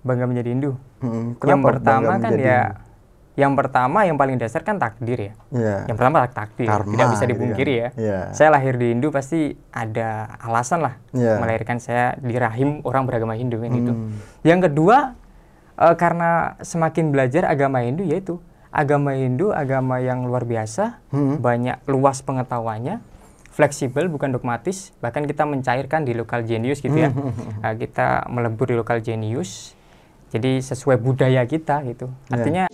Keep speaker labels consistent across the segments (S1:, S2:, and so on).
S1: bangga menjadi Hindu.
S2: Hmm,
S1: yang pertama kan ya,
S2: Hindu?
S1: yang pertama yang paling dasar kan takdir ya.
S2: Iya.
S1: Yang pertama takdir,
S2: Karma,
S1: tidak bisa
S2: gitu
S1: dipungkiri
S2: kan.
S1: ya.
S2: Iya.
S1: Saya lahir di Hindu pasti ada alasan lah
S2: Iya.
S1: melahirkan saya di rahim orang beragama Hindu kan itu.
S2: Hmm.
S1: Yang kedua eh, karena semakin belajar agama Hindu yaitu agama Hindu agama yang luar biasa,
S2: Hmm.
S1: banyak luas pengetahuannya, fleksibel bukan dogmatis, bahkan kita mencairkan di lokal genius gitu ya. Eh, kita melebur di lokal genius. Jadi sesuai budaya kita gitu.
S2: Iya.
S1: Artinya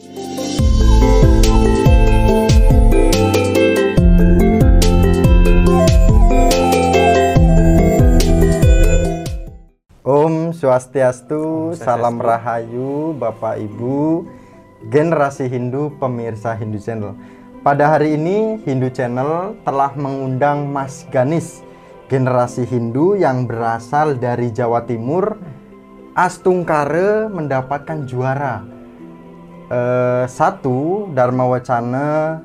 S2: Om Swastiastu, salam rahayu Bapak Ibu, generasi Hindu pemirsa Hindu Channel. Pada hari ini Hindu Channel telah mengundang Mas Ganis, generasi Hindu yang berasal dari Jawa Timur. Astungkare mendapatkan juara. Eh, satu Dharma Wacana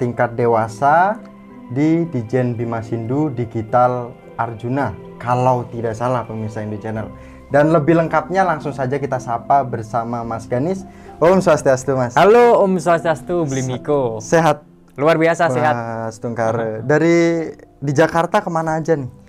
S2: tingkat dewasa di Dijen Bimas Hindu Digital Arjuna. Kalau tidak salah pemirsa Hindu Channel. Dan lebih lengkapnya langsung saja kita sapa bersama Mas Ganis. Om Swastiastu Mas.
S1: Halo Om Swastiastu Blimiko.
S2: sehat.
S1: Luar biasa sehat.
S2: Mas Tungkare dari di Jakarta ke mana aja nih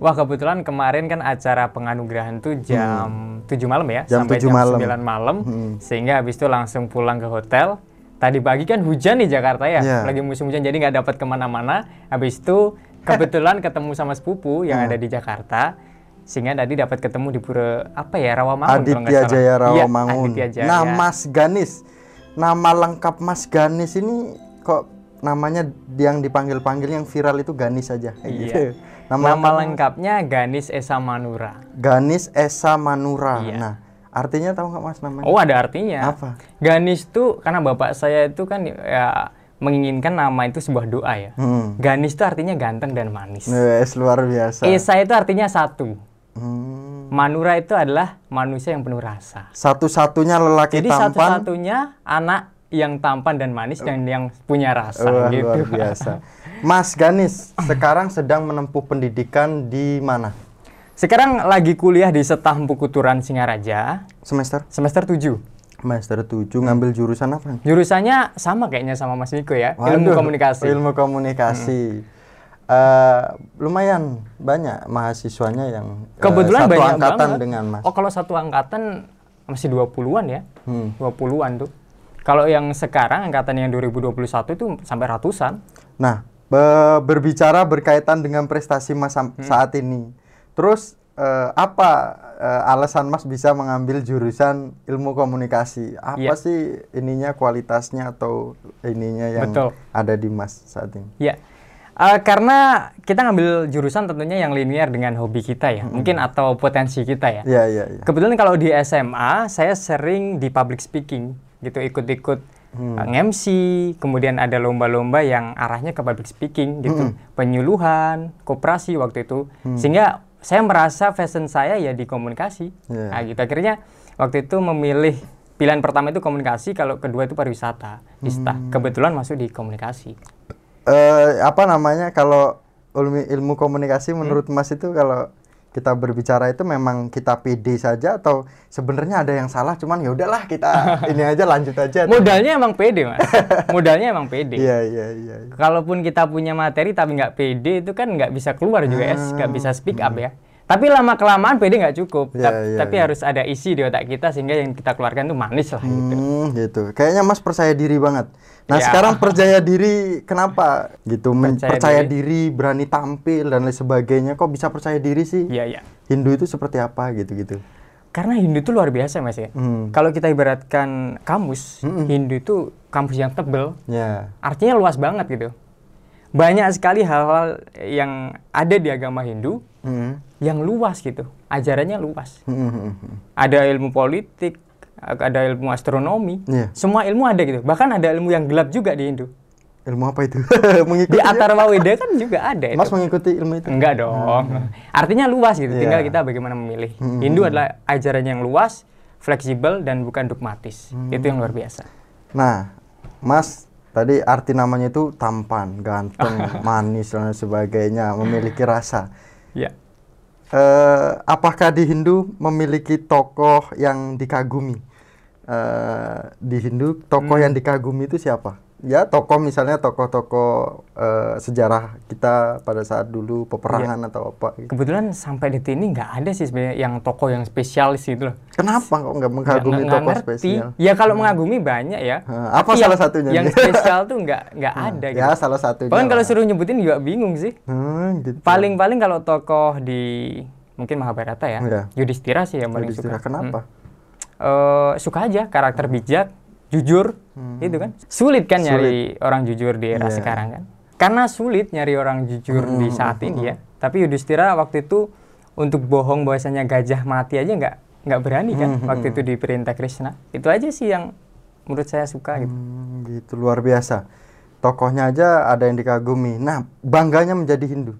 S1: Wah kebetulan kemarin kan acara penganugerahan tuh jam 7 malam ya
S2: Hmm. Jam
S1: sampai
S2: 7
S1: jam
S2: malam.
S1: 9 malam
S2: Hmm.
S1: sehingga habis itu langsung pulang ke hotel. Tadi pagi kan hujan di Jakarta ya,
S2: Iya.
S1: lagi musim hujan jadi nggak dapat ke mana-mana. Habis itu kebetulan ketemu sama sepupu yang
S2: Hmm.
S1: ada di Jakarta sehingga tadi dapat ketemu di pura apa ya Rawamangun nggak
S2: Aditya. Jaya
S1: Iya,
S2: Rawamangun
S1: Aditya Jaya.
S2: nah Mas Ganis nama lengkap Mas Ganis ini kok namanya yang dipanggil-panggil yang viral itu Ganis saja
S1: Iya.
S2: gitu.
S1: Nama,
S2: lengkap-
S1: lengkapnya Ganis Esa Manura.
S2: Ganis Esa Manura.
S1: Iya.
S2: Nah, artinya tahu nggak Mas namanya?
S1: Oh ada artinya.
S2: Apa?
S1: Ganis tuh karena bapak saya itu kan ya menginginkan nama itu sebuah doa ya.
S2: Hmm.
S1: Ganis itu artinya ganteng dan manis.
S2: Wes luar biasa.
S1: Esa itu artinya satu.
S2: Hmm.
S1: Manura itu adalah manusia yang penuh rasa.
S2: Satu-satunya lelaki
S1: Jadi
S2: tampan.
S1: satu-satunya anak yang tampan dan manis dan yang punya rasa
S2: Wah,
S1: gitu.
S2: luar biasa. Mas Ganis sekarang sedang menempuh pendidikan di mana?
S1: Sekarang lagi kuliah di Setampu Kuturan Singaraja,
S2: Semester?
S1: semester 7.
S2: Semester 7 ngambil jurusan apa?
S1: Jurusannya sama kayaknya sama Mas Niko ya, ilmu
S2: Waduh,
S1: komunikasi. Hmm.
S2: Ilmu komunikasi. Eh, lumayan banyak mahasiswanya yang eh,
S1: Kebetulan
S2: satu
S1: banyak
S2: angkatan
S1: banget.
S2: dengan Mas.
S1: Oh, kalau satu angkatan masih 20-an ya.
S2: Hmm.
S1: 20-an tuh. Kalau yang sekarang angkatan yang 2021 itu sampai ratusan.
S2: Nah, be- berbicara berkaitan dengan prestasi Mas
S1: Hmm.
S2: saat ini. Terus eh, apa eh, alasan Mas bisa mengambil jurusan ilmu komunikasi? Apa
S1: Iya.
S2: sih ininya kualitasnya atau ininya yang
S1: Betul.
S2: ada di Mas saat ini?
S1: Ya. Eh, karena kita ngambil jurusan tentunya yang linear dengan hobi kita ya. Mungkin atau potensi kita ya.
S2: Iya, iya, iya.
S1: Kebetulan kalau di SMA saya sering di public speaking gitu ikut-ikut
S2: Hmm.
S1: uh, MC, kemudian ada lomba-lomba yang arahnya ke public speaking gitu,
S2: Hmm.
S1: penyuluhan, koperasi waktu itu. Sehingga saya merasa fashion saya ya di komunikasi.
S2: Iya.
S1: Nah, gitu akhirnya waktu itu memilih pilihan pertama itu komunikasi, kalau kedua itu pariwisata. Dista.
S2: Hmm.
S1: Kebetulan masuk di komunikasi.
S2: Eh, apa namanya kalau ilmu, ilmu komunikasi
S1: Hmm.
S2: menurut Mas itu kalau kita berbicara itu memang kita pede saja atau sebenarnya ada yang salah cuman ya udahlah kita ini aja lanjut aja.
S1: Modalnya emang pede, Mas. Modalnya emang pede.
S2: Iya iya iya.
S1: Kalaupun kita punya materi tapi nggak pede itu kan nggak bisa keluar juga ya,
S2: Ah,
S1: nggak bisa speak up ya. Tapi lama kelamaan pede nggak cukup,
S2: Iya,
S1: Tap-
S2: iya,
S1: tapi
S2: iya.
S1: harus ada isi di otak kita sehingga yang kita keluarkan tuh manis lah gitu.
S2: Hmm, gitu. Kayaknya Mas percaya diri banget. Nah,
S1: Ya.
S2: sekarang percaya diri kenapa? Gitu,
S1: Percaya
S2: percaya, diri. berani tampil dan lain sebagainya. Kok bisa percaya diri sih?
S1: Iya iya.
S2: Hindu itu seperti apa gitu-gitu?
S1: Karena Hindu itu luar biasa mas ya.
S2: Hmm.
S1: Kalau kita ibaratkan kamus, Hindu itu kamus yang tebel,
S2: Ya.
S1: artinya luas banget gitu. Banyak sekali hal-hal yang ada di agama Hindu
S2: Hmm.
S1: yang luas gitu, ajarannya luas.
S2: Hmm, hmm, hmm.
S1: Ada ilmu politik, ada ilmu astronomi,
S2: Iya.
S1: semua ilmu ada gitu. Bahkan ada ilmu yang gelap juga di Hindu.
S2: Ilmu apa itu? mengikuti
S1: Di Atharva Weda kan juga ada itu.
S2: Mas mengikuti ilmu itu?
S1: Enggak dong. Artinya luas gitu.
S2: Iya.
S1: Tinggal kita bagaimana memilih. Hindu adalah ajaran yang luas, fleksibel dan bukan dogmatis. Itu yang luar biasa.
S2: Nah, Mas tadi arti namanya itu tampan, ganteng, manis dan sebagainya, memiliki rasa.
S1: Ya.
S2: eh, apakah di Hindu memiliki tokoh yang dikagumi? Eh, di Hindu tokoh
S1: Hmm.
S2: yang dikagumi itu siapa? Ya tokoh misalnya tokoh-tokoh eh, sejarah kita pada saat dulu peperangan atau apa. gitu.
S1: Kebetulan sampai detik ini nggak ada sih sebenarnya yang tokoh yang spesialis gitu loh.
S2: Kenapa kok nggak mengagumi
S1: nggak
S2: tokoh
S1: ngerti.
S2: spesial?
S1: Ya kalau mengagumi banyak ya.
S2: Hmm, apa
S1: Tapi
S2: salah
S1: yang-
S2: satunya
S1: Yang spesial tuh nggak nggak ada
S2: Ya
S1: gitu.
S2: salah satunya.
S1: Bahkan kalau suruh nyebutin juga bingung sih.
S2: Hmm, gitu.
S1: Paling-paling kalau tokoh di mungkin Mahabharata ya,
S2: Iya.
S1: Yudhistira sih yang paling
S2: Yudhistira.
S1: suka.
S2: Kenapa?
S1: Eh, suka aja karakter bijak, jujur, itu kan. Sulit kan
S2: Hmm. Sulit.
S1: nyari orang jujur di era
S2: Iya.
S1: sekarang kan. Karena sulit nyari orang jujur
S2: Hmm,
S1: di saat ini ya. Tapi Yudhistira waktu itu untuk bohong bahwasanya gajah mati aja nggak nggak berani kan
S2: Hmm,
S1: waktu itu diperintah Krishna. Itu aja sih yang menurut saya suka gitu.
S2: Hmm, gitu luar biasa. Tokohnya aja ada yang dikagumi. Nah, bangganya menjadi Hindu.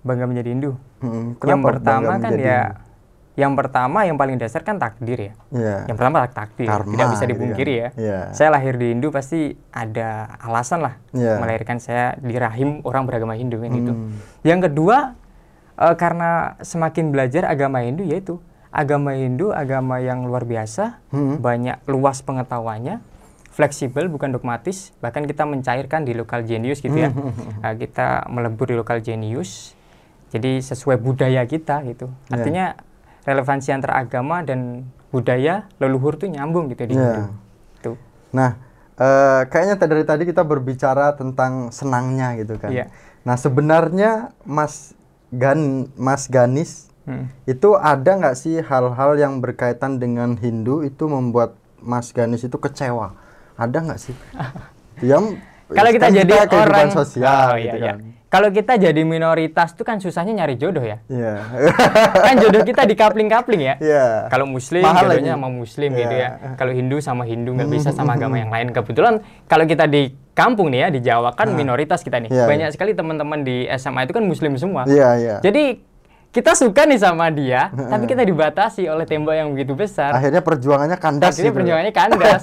S1: Bangga menjadi Hindu.
S2: Hmm,
S1: yang pertama kan ya
S2: Hindu?
S1: Yang pertama yang paling dasar kan takdir ya.
S2: Iya.
S1: Yang pertama tak- takdir,
S2: Karma,
S1: tidak bisa
S2: gitu
S1: dipungkiri
S2: kan.
S1: ya.
S2: Iya.
S1: Saya lahir di Hindu pasti ada alasan lah
S2: Iya.
S1: melahirkan saya di rahim orang beragama Hindu kan itu.
S2: Hmm.
S1: Yang kedua eh, karena semakin belajar agama Hindu yaitu agama Hindu agama yang luar biasa,
S2: Hmm.
S1: banyak luas pengetahuannya, fleksibel bukan dogmatis, bahkan kita mencairkan di lokal genius gitu ya. Eh, kita melebur di lokal genius. Jadi sesuai budaya kita gitu.
S2: Iya.
S1: Artinya relevansi antara agama dan budaya leluhur tuh nyambung gitu di
S2: Iya.
S1: Hindu. Tuh.
S2: Nah, eh, kayaknya dari tadi kita berbicara tentang senangnya gitu kan.
S1: Iya.
S2: Nah, sebenarnya Mas Gan Mas Ganis
S1: Hmm.
S2: itu ada nggak sih hal-hal yang berkaitan dengan Hindu itu membuat Mas Ganis itu kecewa? Ada nggak sih? Yang
S1: Kalau kita jadi orang
S2: sosial
S1: Oh, iya,
S2: gitu
S1: iya.
S2: kan.
S1: Kalau kita jadi minoritas tuh kan susahnya nyari jodoh ya.
S2: Iya.
S1: kan jodoh kita di kapling-kapling ya.
S2: Iya.
S1: Kalau muslim
S2: Mahal
S1: jodohnya
S2: lagi.
S1: sama muslim
S2: Iya.
S1: gitu ya. Kalau Hindu sama Hindu nggak bisa sama agama yang lain. Kebetulan kalau kita di kampung nih ya di Jawa kan minoritas kita nih.
S2: Iya,
S1: Banyak sekali teman-teman di SMA itu kan muslim semua.
S2: Iya, iya.
S1: Jadi kita suka nih sama dia, tapi kita dibatasi oleh tembok yang begitu besar.
S2: Akhirnya perjuangannya kandas
S1: Akhirnya
S2: gitu.
S1: perjuangannya kandas.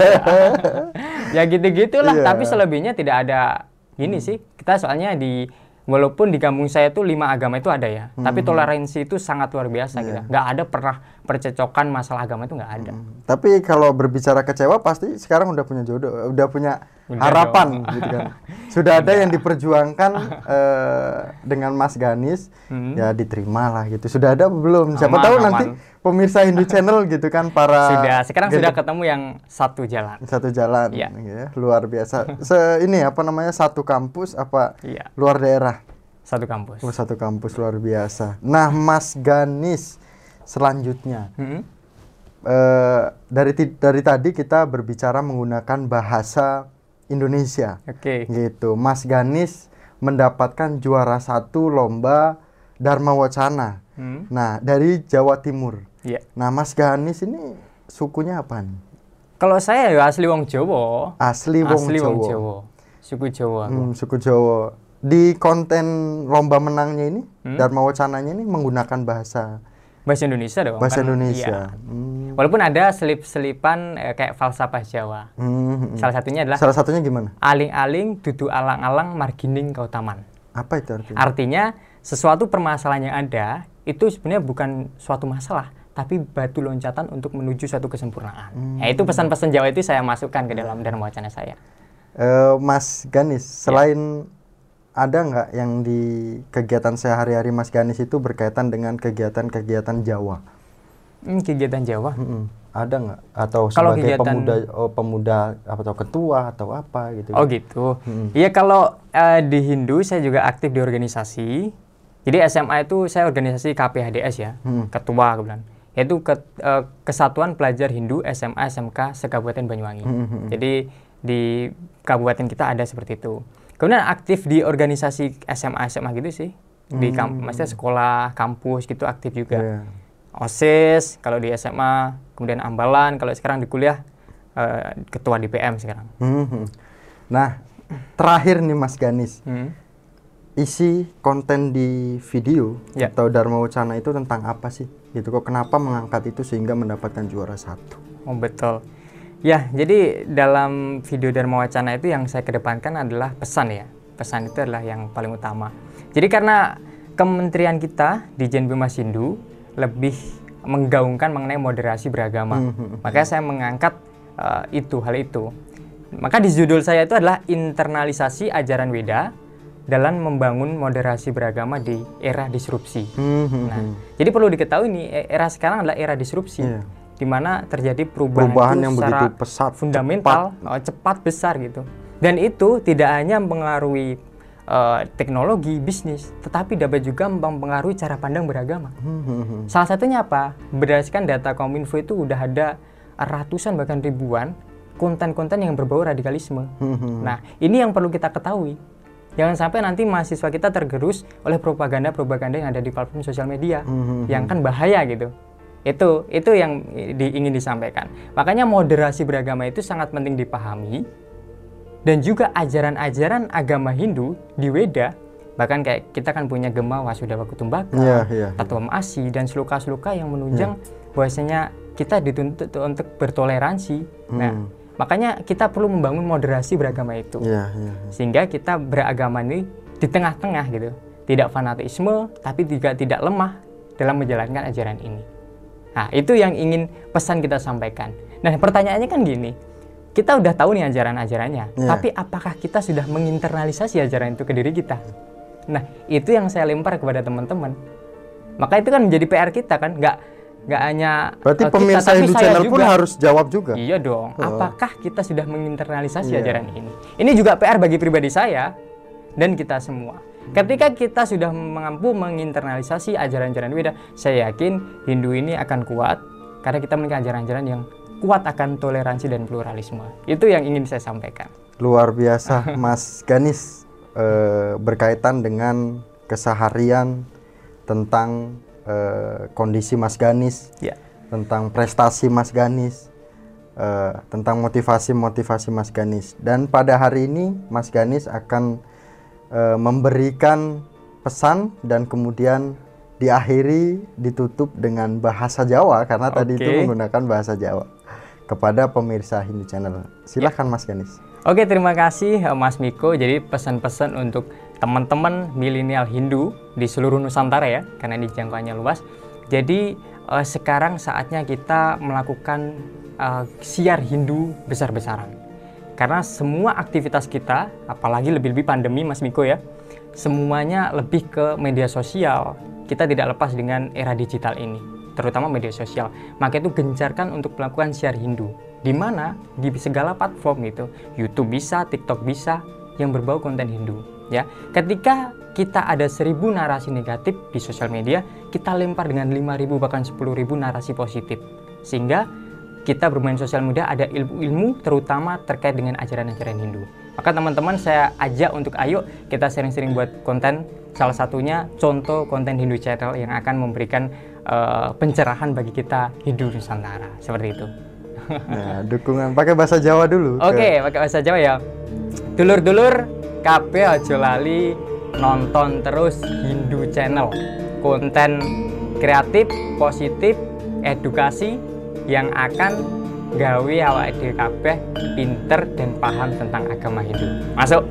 S1: ya gitu-gitulah,
S2: Iya.
S1: tapi selebihnya tidak ada gini sih. Kita soalnya di walaupun di kampung saya tuh lima agama itu ada ya, tapi
S2: Hmm.
S1: toleransi itu sangat luar biasa
S2: Iya.
S1: gitu. Nggak ada pernah percecokan masalah agama itu nggak ada.
S2: Tapi kalau berbicara kecewa pasti sekarang udah punya jodoh, udah punya
S1: Udah
S2: harapan
S1: dong.
S2: gitu kan. Sudah ada yang diperjuangkan eh, dengan Mas Ganis,
S1: Hmm.
S2: ya diterima lah gitu. Sudah ada belum? Siapa
S1: Aman,
S2: tahu
S1: aman.
S2: nanti pemirsa Hindu Channel gitu kan para
S1: Sudah, sekarang
S2: gen-
S1: sudah ketemu yang satu jalan.
S2: satu jalan,
S1: Iya.
S2: ya, luar biasa. Se ini apa namanya satu kampus apa
S1: Iya,
S2: luar daerah?
S1: satu kampus.
S2: Oh, satu kampus luar biasa. Nah, Mas Ganis selanjutnya
S1: Hmm.
S2: eh, dari dari tadi kita berbicara menggunakan bahasa Indonesia
S1: Oke.
S2: gitu Mas Ganis mendapatkan juara satu lomba Dharma Wacana
S1: Hmm.
S2: nah dari Jawa Timur
S1: Iya.
S2: nah Mas Ganis ini sukunya apa nih
S1: Kalau saya ya asli wong Jawa.
S2: asli Wong
S1: asli wong
S2: Jawa
S1: Jawa. Suku Jawa. aku.
S2: Hmm, suku Jawa di konten lomba menangnya ini
S1: Hmm?
S2: Dharma Wacananya ini menggunakan bahasa
S1: Bahasa Indonesia dong.
S2: bahasa
S1: kan?
S2: Indonesia
S1: Iya.
S2: Hmm.
S1: Walaupun ada selip-selipan eh, kayak falsafah Jawa.
S2: Hmm.
S1: Salah satunya adalah
S2: salah satunya gimana
S1: aling-aling dudu alang-alang margining kau taman.
S2: apa itu artinya
S1: Artinya sesuatu permasalahan yang ada itu sebenarnya bukan suatu masalah, tapi batu loncatan untuk menuju suatu kesempurnaan.
S2: Hmm.
S1: Ya, itu pesan-pesan Jawa itu saya masukkan ke dalam dharma wacana saya.
S2: Eh, Mas Ganis,
S1: Ya.
S2: selain ada nggak yang di kegiatan sehari-hari Mas Ganis itu berkaitan dengan kegiatan-kegiatan Jawa?
S1: Hmm, kegiatan Jawa.
S2: Mm-mm. Ada nggak? Atau
S1: Kalau
S2: sebagai
S1: kegiatan-
S2: pemuda, oh, pemuda apa atau ketua atau apa gitu?
S1: Oh gitu.
S2: Hmm.
S1: Iya kalau eh, di Hindu saya juga aktif di organisasi. Jadi SMA itu saya organisasi KPHDS ya,
S2: Hmm.
S1: ketua kebetulan. Yaitu ke- eh, Kesatuan Pelajar Hindu SMA SMK sekabupaten Banyuwangi.
S2: Hmm.
S1: Jadi di kabupaten kita ada seperti itu. Kemudian aktif di organisasi SMA SMA gitu sih. Di kamp maksudnya sekolah, kampus gitu aktif juga.
S2: Iya.
S1: OSIS kalau di SMA, kemudian ambalan kalau sekarang di kuliah eh, ketua DPM sekarang.
S2: Mhm. Nah, terakhir nih Mas Ganis,
S1: Hmm.
S2: Isi konten di video
S1: Ya.
S2: atau Dharma Wacana itu tentang apa sih? Gitu kok kenapa mengangkat itu sehingga mendapatkan juara satu?
S1: Oh betul. Ya, jadi dalam video Dharma Wacana itu yang saya kedepankan adalah pesan ya. Pesan itu adalah yang paling utama. Jadi karena kementerian kita di Jen Bimas Hindu lebih menggaungkan mengenai moderasi beragama.
S2: Mhm.
S1: Makanya saya mengangkat uh, itu hal itu. Maka di judul saya itu adalah internalisasi ajaran Weda dalam membangun moderasi beragama di era disrupsi.
S2: Mhm.
S1: Nah, jadi perlu diketahui nih e- era sekarang adalah era disrupsi,
S2: Iya.
S1: di mana terjadi perubahan,
S2: Perubahan yang
S1: secara
S2: begitu pesat,
S1: fundamental, oh, cepat. besar gitu. Dan itu tidak hanya mempengaruhi eh, teknologi bisnis, tetapi dapat juga mempengaruhi cara pandang beragama.
S2: Mhm.
S1: Salah satunya apa? Berdasarkan data Kominfo itu udah ada ratusan bahkan ribuan konten-konten yang berbau radikalisme.
S2: Mhm.
S1: Nah, ini yang perlu kita ketahui. Jangan sampai nanti mahasiswa kita tergerus oleh propaganda-propaganda yang ada di platform sosial media,
S2: Mhm.
S1: yang kan bahaya gitu. Itu itu yang di- ingin disampaikan. Makanya moderasi beragama itu sangat penting dipahami dan juga ajaran-ajaran agama Hindu di Weda bahkan kayak kita kan punya Gema Wasudawa Kutumbaka,
S2: Iya, iya.
S1: Tattwa Asi dan seluka-seluka yang menunjang bahwasanya kita dituntut untuk bertoleransi. Nah,
S2: Hmm.
S1: Makanya kita perlu membangun moderasi beragama itu.
S2: Iya, iya.
S1: sehingga kita beragama ini di tengah-tengah gitu. Tidak fanatisme tapi juga tidak lemah dalam menjalankan ajaran ini. Nah itu yang ingin pesan kita sampaikan. Nah pertanyaannya kan gini. Kita udah tahu nih ajaran-ajarannya
S2: Iya.
S1: tapi apakah kita sudah menginternalisasi ajaran itu ke diri kita? Nah itu yang saya lempar kepada teman-teman. Maka itu kan menjadi PR kita kan nggak nggak hanya
S2: Berarti
S1: eh, kita,
S2: pemirsa Hindu Channel pun
S1: juga.
S2: harus jawab juga.
S1: Iya dong. Apakah kita sudah menginternalisasi
S2: Iya.
S1: ajaran ini? Ini juga PR bagi pribadi saya dan kita semua. Ketika kita sudah mampu menginternalisasi ajaran-ajaran Weda, saya yakin Hindu ini akan kuat karena kita memiliki ajaran-ajaran yang kuat akan toleransi dan pluralisme. Itu yang ingin saya sampaikan.
S2: Luar biasa, Mas Ganis eh, berkaitan dengan keseharian tentang eh, kondisi Mas Ganis,
S1: Ya.
S2: tentang prestasi Mas Ganis, eh, tentang motivasi-motivasi Mas Ganis. Dan pada hari ini Mas Ganis akan eh, memberikan pesan dan kemudian diakhiri ditutup dengan bahasa Jawa karena tadi itu menggunakan bahasa Jawa kepada pemirsa Hindu Channel. Silahkan Mas Ganis.
S1: Oke, terima kasih Mas Miko. Jadi pesan-pesan untuk teman-teman milenial Hindu di seluruh Nusantara ya, karena ini jangkauannya luas. Jadi eh, sekarang saatnya kita melakukan eh, siar Hindu besar-besaran. Karena semua aktivitas kita, apalagi lebih-lebih pandemi Mas Miko ya, semuanya lebih ke media sosial. Kita tidak lepas dengan era digital ini, terutama media sosial. Maka itu gencarkan untuk melakukan siar Hindu. Di mana di segala platform gitu, YouTube bisa, TikTok bisa, yang berbau konten Hindu. Ya, ketika kita ada seribu narasi negatif di sosial media, kita lempar dengan 5.000 bahkan 10.000 narasi positif. Sehingga kita bermain sosial media ada ilmu-ilmu terutama terkait dengan ajaran-ajaran Hindu. Maka teman-teman saya ajak untuk ayo kita sering-sering buat konten. Salah satunya contoh konten Hindu Channel yang akan memberikan eh, pencerahan bagi kita Hindu Nusantara. Seperti itu.
S2: Nah, dukungan pakai bahasa Jawa dulu. ke-
S1: Oke, pakai bahasa Jawa ya. Dulur-dulur, kabeh aja lali nonton terus Hindu Channel. Konten kreatif, positif, edukasi yang akan gawe awak dhewe kabeh pinter dan paham tentang agama Hindu. Masuk.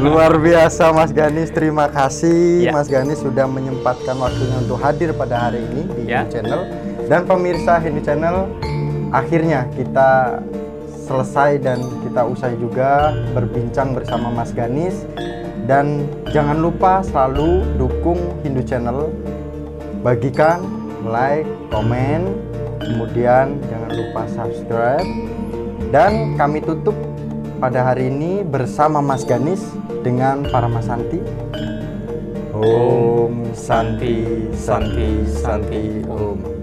S2: Luar biasa Mas Ganis, terima kasih
S1: Ya.
S2: Mas Ganis sudah menyempatkan waktunya untuk hadir pada hari ini di
S1: Ya.
S2: Hindu Channel dan pemirsa Hindu Channel. Akhirnya kita selesai dan kita usai juga berbincang bersama Mas Ganis dan jangan lupa selalu dukung Hindu Channel, bagikan, like, komen, kemudian jangan lupa subscribe dan kami tutup pada hari ini bersama Mas Ganis dengan para Mas Santi. Om Santi Santi Santi Om.